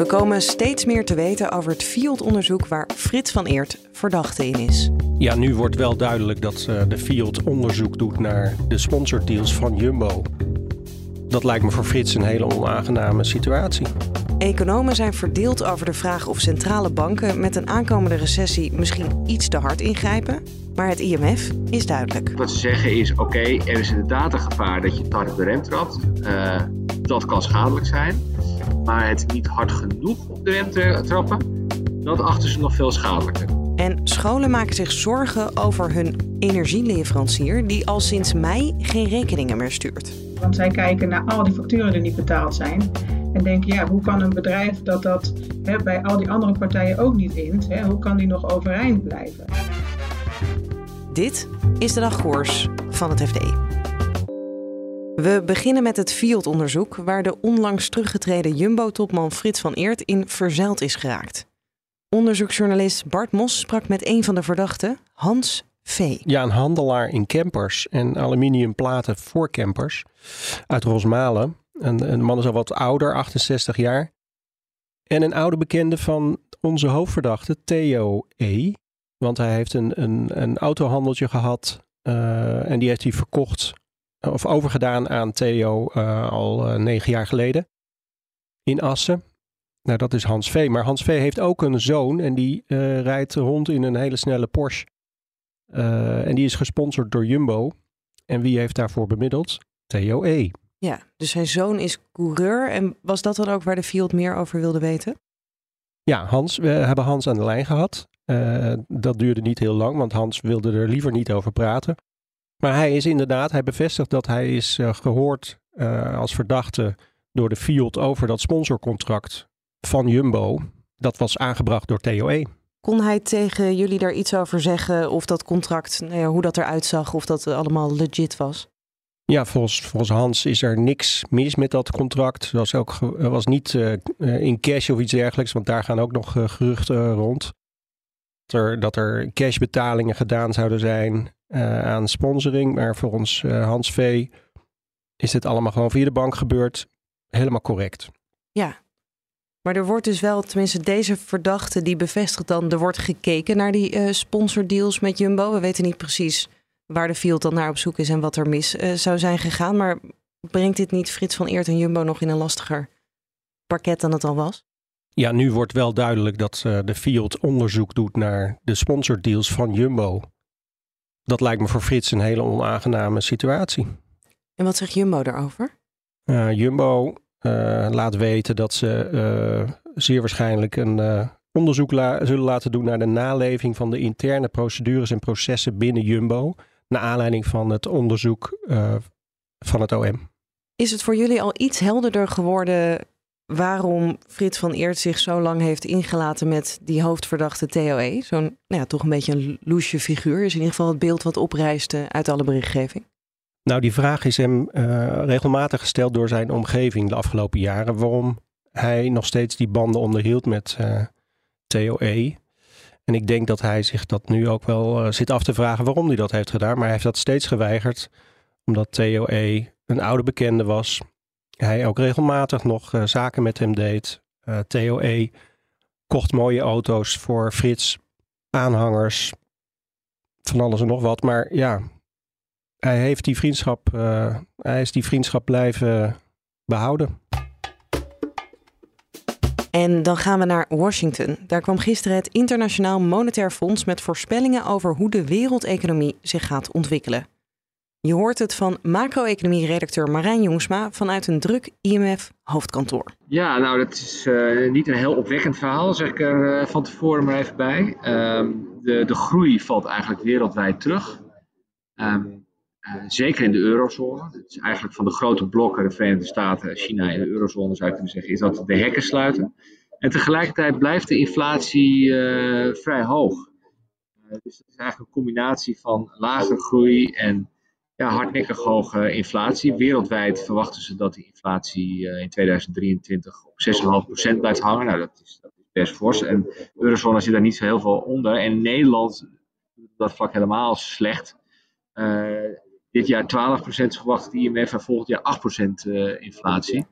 We komen steeds meer te weten over het Field-onderzoek waar Frits van Eert verdachte in is. Ja, nu wordt wel duidelijk dat uh, de Field onderzoek doet naar de sponsordeals van Jumbo. Dat lijkt me voor Frits een hele onaangename situatie. Economen zijn verdeeld over de vraag of centrale banken met een aankomende recessie misschien iets te hard ingrijpen. Maar het IMF is duidelijk. Wat ze zeggen is: oké, er is inderdaad een gevaar dat je te hard op de rem trapt. Uh, dat kan schadelijk zijn maar het niet hard genoeg op de rem te trappen, dat achten ze nog veel schadelijker. En scholen maken zich zorgen over hun energieleverancier, die al sinds mei geen rekeningen meer stuurt. Want zij kijken naar al die facturen die niet betaald zijn. En denken, ja, hoe kan een bedrijf dat dat hè, bij al die andere partijen ook niet wint, hè, hoe kan die nog overeind blijven? Dit is de dagkoers van het FD. We beginnen met het Field-onderzoek, waar de onlangs teruggetreden Jumbo-topman Frits van Eert in verzeild is geraakt. Onderzoeksjournalist Bart Mos sprak met een van de verdachten, Hans V. Ja, een handelaar in campers en aluminiumplaten voor campers uit Rosmalen. Een, man is al wat ouder, 68 jaar. En een oude bekende van onze hoofdverdachte, Theo E. Want hij heeft een, een, een autohandeltje gehad uh, en die heeft hij verkocht of overgedaan aan Theo uh, al uh, negen jaar geleden in Assen. Nou, dat is Hans V. Maar Hans V heeft ook een zoon en die uh, rijdt rond in een hele snelle Porsche. en die is gesponsord door Jumbo. En wie heeft daarvoor bemiddeld? Theo E. Ja, dus zijn zoon is coureur. En was dat dan ook waar de Field meer over wilde weten? Ja, Hans. We hebben Hans aan de lijn gehad. dat duurde niet heel lang, want Hans wilde er liever niet over praten. Maar hij is inderdaad, hij bevestigt dat hij is uh, gehoord uh, als verdachte door de Field over dat sponsorcontract van Jumbo. Dat was aangebracht door TOE. Kon hij tegen jullie daar iets over zeggen of dat contract, nou ja, hoe dat eruit zag, of dat allemaal legit was? Ja, volgens, volgens Hans is er niks mis met dat contract. Het was, ook, was niet uh, in cash of iets dergelijks, want daar gaan ook nog geruchten rond. Dat er, dat er cashbetalingen gedaan zouden zijn aan sponsoring. Maar voor ons uh, Hans V is dit allemaal gewoon via de bank gebeurd. Helemaal correct. Ja, maar er wordt dus wel, tenminste deze verdachte die bevestigt dan, er wordt gekeken naar die uh, sponsordeals met Jumbo. We weten niet precies waar de field dan naar op zoek is en wat er mis zou zijn gegaan. Maar brengt dit niet Frits van Eert en Jumbo nog in een lastiger parket dan het al was? Ja, nu wordt wel duidelijk dat de Field onderzoek doet naar de sponsordeals van Jumbo dat lijkt me voor Frits een hele onaangename situatie. En wat zegt Jumbo daarover? Uh, Jumbo uh, laat weten dat ze uh, zeer waarschijnlijk een onderzoek la zullen laten doen naar de naleving van de interne procedures en processen binnen Jumbo. Naar aanleiding van het onderzoek van het OM. Is het voor jullie al iets helderder geworden waarom Frits van Eert zich zo lang heeft ingelaten met die hoofdverdachte TOE. Zo'n nou ja, toch een beetje een loesje figuur. Is in ieder geval het beeld wat oprijste uit alle berichtgeving. Nou, die vraag is hem uh, regelmatig gesteld door zijn omgeving de afgelopen jaren. Waarom hij nog steeds die banden onderhield met uh, TOE. En ik denk dat hij zich dat nu ook wel uh, zit af te vragen waarom hij dat heeft gedaan. Maar hij heeft dat steeds geweigerd, omdat TOE een oude bekende was hij ook regelmatig nog uh, zaken met hem deed. Uh, eh, TOE kocht mooie auto's voor Frits, aanhangers, van alles en nog wat. Maar ja, hij heeft die vriendschap, uh, hij is die vriendschap blijven behouden. En dan gaan we naar Washington. Daar kwam gisteren het Internationaal Monetair Fonds met voorspellingen over hoe de wereldeconomie zich gaat ontwikkelen. Je hoort het van macro-economie-redacteur Marijn Jongsma vanuit een druk IMF-hoofdkantoor. Ja, nou, dat is uh, niet een heel opwekkend verhaal, zeg ik er uh, van tevoren maar even bij. Um, de, de groei valt eigenlijk wereldwijd terug. Um, zeker in de eurozone. Is eigenlijk van de grote blokken, de Verenigde Staten, China en de eurozone zou je kunnen zeggen, is dat de hekken sluiten. En tegelijkertijd blijft de inflatie vrij hoog. dus het is eigenlijk een combinatie van lage groei en ja, hardnekkig hoge inflatie. Wereldwijd verwachten ze dat de inflatie in 2023 op 6,5% blijft hangen. Nou, dat is, dat is best fors. En de eurozone zit daar niet zo heel veel onder. En Nederland doet dat vlak helemaal slecht. Uh, dit jaar 12% is verwacht het IMF en volgend jaar 8% uh, inflatie.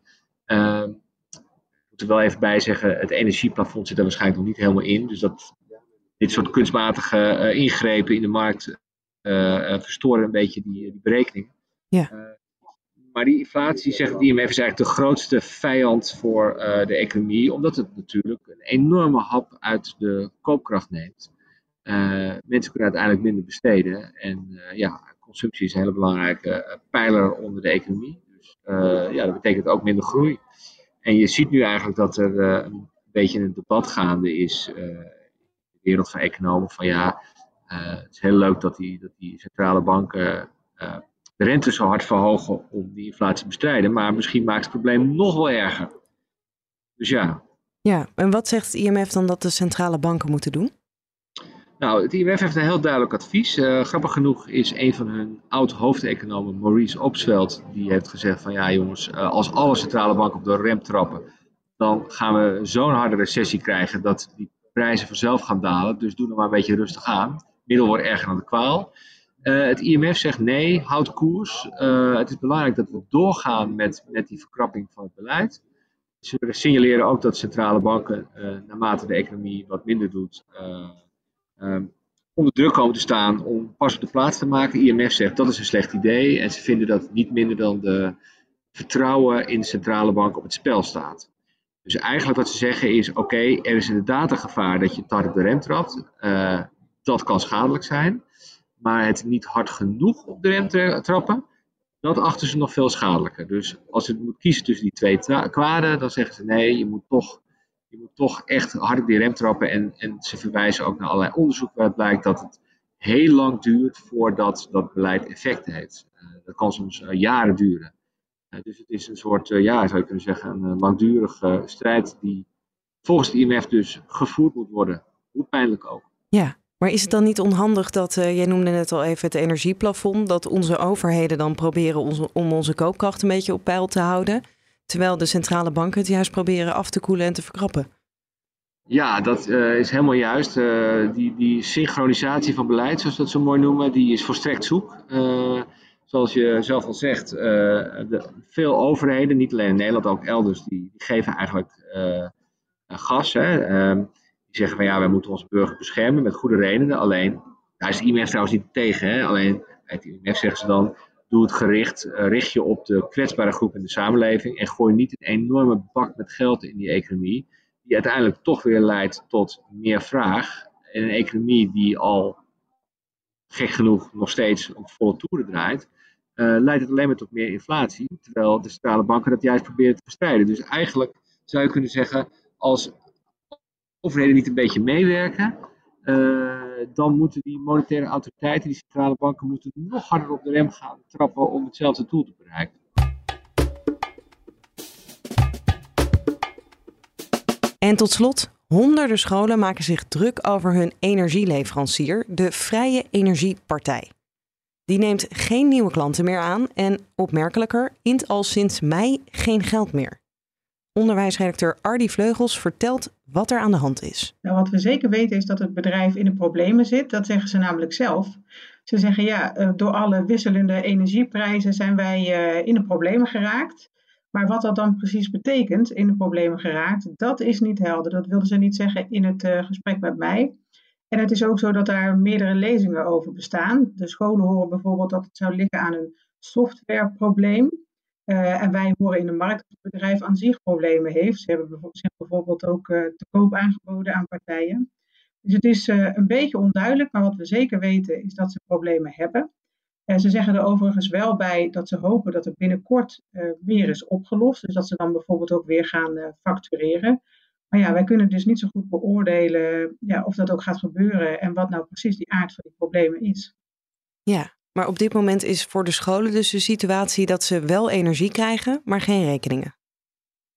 Uh, ik moet er wel even bij zeggen, het energieplafond zit er waarschijnlijk nog niet helemaal in. Dus dat, dit soort kunstmatige ingrepen in de markt verstoren een beetje die, die berekening. Ja. maar die inflatie, zegt het IMF, is eigenlijk de grootste vijand voor de economie, omdat het natuurlijk een enorme hap uit de koopkracht neemt. mensen kunnen uiteindelijk minder besteden. En ja, consumptie is een hele belangrijke eh, pijler onder de economie. Dus uh, ja, dat betekent ook minder groei. En je ziet nu eigenlijk dat er uh, een beetje een debat gaande is uh, in de wereld van economen. Van ja, het is heel leuk dat die, dat die centrale banken de rente zo hard verhogen om die inflatie te bestrijden. Maar misschien maakt het probleem nog wel erger. Dus ja. Ja, en wat zegt het IMF dan dat de centrale banken moeten doen? Nou, het IMF heeft een heel duidelijk advies. Uh, grappig genoeg is een van hun oud-hoofdeconomen, Maurice Opsveld, die heeft gezegd van ja jongens, uh, als alle centrale banken op de rem trappen, dan gaan we zo'n harde recessie krijgen dat die prijzen vanzelf gaan dalen. Dus doe nog maar een beetje rustig aan. Middel wordt erger dan de kwaal. Uh, het IMF zegt nee, houd koers. het is belangrijk dat we doorgaan met, met die verkrapping van het beleid. Ze signaleren ook dat centrale banken, naarmate de economie wat minder doet, onder druk komen te staan om pas op de plaats te maken. IMF zegt dat is een slecht idee en ze vinden dat niet minder dan de vertrouwen in de centrale bank op het spel staat. Dus eigenlijk wat ze zeggen is: oké, er is inderdaad een gevaar dat je te hard op de rem trapt. Dat kan schadelijk zijn. Maar het niet hard genoeg op de rem trappen, dat achten ze nog veel schadelijker. Dus als je moet kiezen tussen die twee kwaden, dan zeggen ze nee, je moet toch je moet toch echt hard op die rem trappen. En, en ze verwijzen ook naar allerlei onderzoek waaruit blijkt dat het heel lang duurt voordat dat beleid effect heeft. Uh, dat kan soms uh, jaren duren. Uh, dus het is een soort, ja, zou je kunnen zeggen, een langdurige strijd die volgens de IMF dus gevoerd moet worden. Hoe pijnlijk ook. Ja, maar is het dan niet onhandig dat, jij noemde net al even het energieplafond, dat onze overheden dan proberen onze, om onze koopkracht een beetje op peil te houden? Terwijl de centrale banken het juist proberen af te koelen en te verkrappen. Ja, dat uh, is helemaal juist. Uh, die, die synchronisatie van beleid, zoals we dat zo mooi noemen, die is volstrekt zoek. Zoals je zelf al zegt, de, veel overheden, niet alleen in Nederland, ook elders, die, die geven eigenlijk gas. Hè. Die zeggen van ja, wij moeten onze burger beschermen met goede redenen. Alleen, daar is IMF trouwens niet tegen. Hè. Alleen, het IMF zeggen ze dan, Doe het gericht, uh, richt je op de kwetsbare groep in de samenleving en gooi niet een enorme bak met geld in die economie, die uiteindelijk toch weer leidt tot meer vraag. En een economie die al gek genoeg nog steeds op volle toeren draait, uh, leidt het alleen maar tot meer inflatie, terwijl de centrale banken dat juist proberen te bestrijden. Dus eigenlijk zou je kunnen zeggen, als overheden niet een beetje meewerken, uh, dan moeten die monetaire autoriteiten, die centrale banken, moeten nog harder op de rem gaan trappen om hetzelfde doel te bereiken. En tot slot, honderden scholen maken zich druk over hun energieleverancier, de Vrije Energiepartij. Die neemt geen nieuwe klanten meer aan en, opmerkelijker, int al sinds mei geen geld meer. Onderwijsredacteur Ardy Vleugels vertelt wat er aan de hand is. Nou, wat we zeker weten is dat het bedrijf in de problemen zit. Dat zeggen ze namelijk zelf. Ze zeggen ja, eh, door alle wisselende energieprijzen zijn wij eh, in de problemen geraakt. Maar wat dat dan precies betekent, in de problemen geraakt, dat is niet helder. Dat wilden ze niet zeggen in het uh, gesprek met mij. En het is ook zo dat daar meerdere lezingen over bestaan. De scholen horen bijvoorbeeld dat het zou liggen aan een softwareprobleem. Uh, en wij horen in de markt dat het bedrijf aan zich problemen heeft. Ze hebben bijvoorbeeld, ook uh, te koop aangeboden aan partijen. Dus het is uh, een beetje onduidelijk, maar wat we zeker weten is dat ze problemen hebben. En ze zeggen er overigens wel bij dat ze hopen dat er binnenkort meer is opgelost. Dus dat ze dan bijvoorbeeld ook weer gaan factureren. Maar ja, wij kunnen dus niet zo goed beoordelen ja, of dat ook gaat gebeuren en wat nou precies die aard van die problemen is. Ja, Maar op dit moment is voor de scholen dus de situatie dat ze wel energie krijgen, maar geen rekeningen.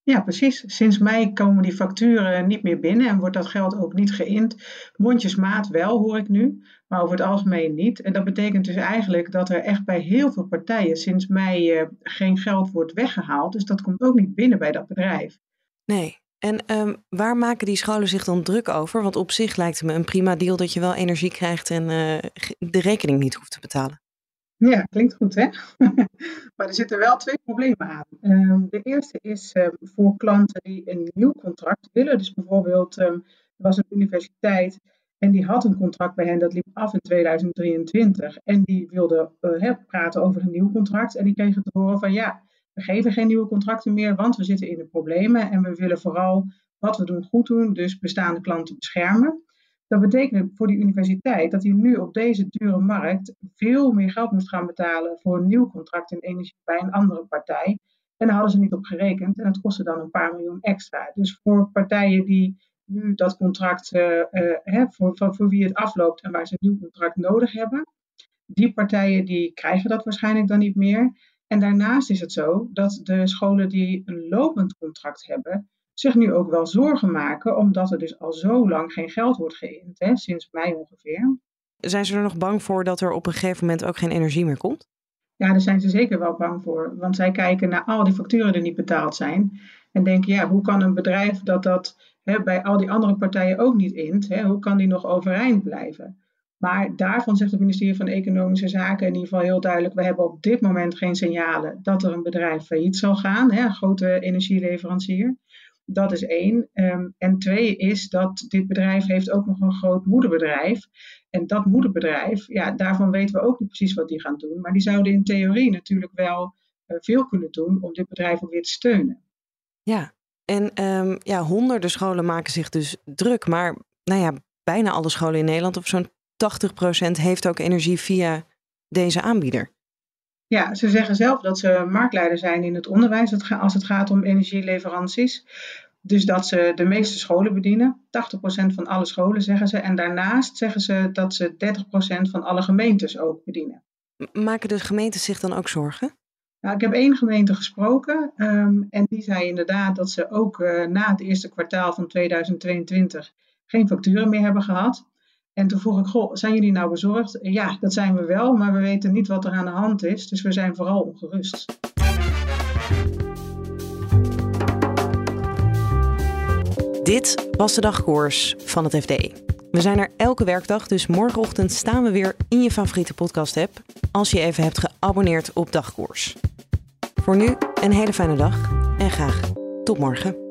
Ja, precies. Sinds mei komen die facturen niet meer binnen en wordt dat geld ook niet geïnd. Mondjesmaat wel, hoor ik nu, maar over het algemeen niet. En dat betekent dus eigenlijk dat er echt bij heel veel partijen sinds mei uh, geen geld wordt weggehaald. Dus dat komt ook niet binnen bij dat bedrijf. Nee. En um, waar maken die scholen zich dan druk over? Want op zich lijkt het me een prima deal dat je wel energie krijgt en uh, de rekening niet hoeft te betalen. Ja, klinkt goed hè. maar er zitten wel twee problemen aan. Um, de eerste is um, voor klanten die een nieuw contract willen. Dus bijvoorbeeld, um, er was een universiteit en die had een contract bij hen dat liep af in 2023. En die wilde uh, praten over een nieuw contract. En die kregen te horen van ja, we geven geen nieuwe contracten meer, want we zitten in de problemen. En we willen vooral wat we doen goed doen, dus bestaande klanten beschermen. Dat betekent voor die universiteit dat hij nu op deze dure markt veel meer geld moest gaan betalen voor een nieuw contract in energie bij een andere partij. En daar hadden ze niet op gerekend en dat kostte dan een paar miljoen extra. Dus voor partijen die nu dat contract, uh, uh, voor, voor, voor wie het afloopt en waar ze een nieuw contract nodig hebben, die partijen die krijgen dat waarschijnlijk dan niet meer. En daarnaast is het zo dat de scholen die een lopend contract hebben, zich nu ook wel zorgen maken, omdat er dus al zo lang geen geld wordt geïnd, hè, sinds mei ongeveer. Zijn ze er nog bang voor dat er op een gegeven moment ook geen energie meer komt? Ja, daar zijn ze zeker wel bang voor. Want zij kijken naar al die facturen die niet betaald zijn. En denken, ja, hoe kan een bedrijf dat dat hè, bij al die andere partijen ook niet int, hè, hoe kan die nog overeind blijven? Maar daarvan zegt het ministerie van Economische Zaken in ieder geval heel duidelijk: we hebben op dit moment geen signalen dat er een bedrijf failliet zal gaan, hè, een grote energieleverancier. Dat is één. Um, en twee is dat dit bedrijf heeft ook nog een groot moederbedrijf. En dat moederbedrijf, ja, daarvan weten we ook niet precies wat die gaan doen. Maar die zouden in theorie natuurlijk wel uh, veel kunnen doen om dit bedrijf ook weer te steunen. Ja, en um, ja, honderden scholen maken zich dus druk. Maar nou ja, bijna alle scholen in Nederland, of zo'n 80% heeft ook energie via deze aanbieder. Ja, ze zeggen zelf dat ze marktleider zijn in het onderwijs als het gaat om energieleveranties. Dus dat ze de meeste scholen bedienen. 80% van alle scholen zeggen ze. En daarnaast zeggen ze dat ze 30% van alle gemeentes ook bedienen. Maken de gemeentes zich dan ook zorgen? Nou, ik heb één gemeente gesproken um, en die zei inderdaad dat ze ook uh, na het eerste kwartaal van 2022 geen facturen meer hebben gehad. En toen vroeg ik, goh, zijn jullie nou bezorgd? Ja, dat zijn we wel, maar we weten niet wat er aan de hand is. Dus we zijn vooral ongerust. Dit was de dagkoers van het FD. We zijn er elke werkdag, dus morgenochtend staan we weer in je favoriete podcast-app. Als je even hebt geabonneerd op dagkoers. Voor nu een hele fijne dag en graag tot morgen.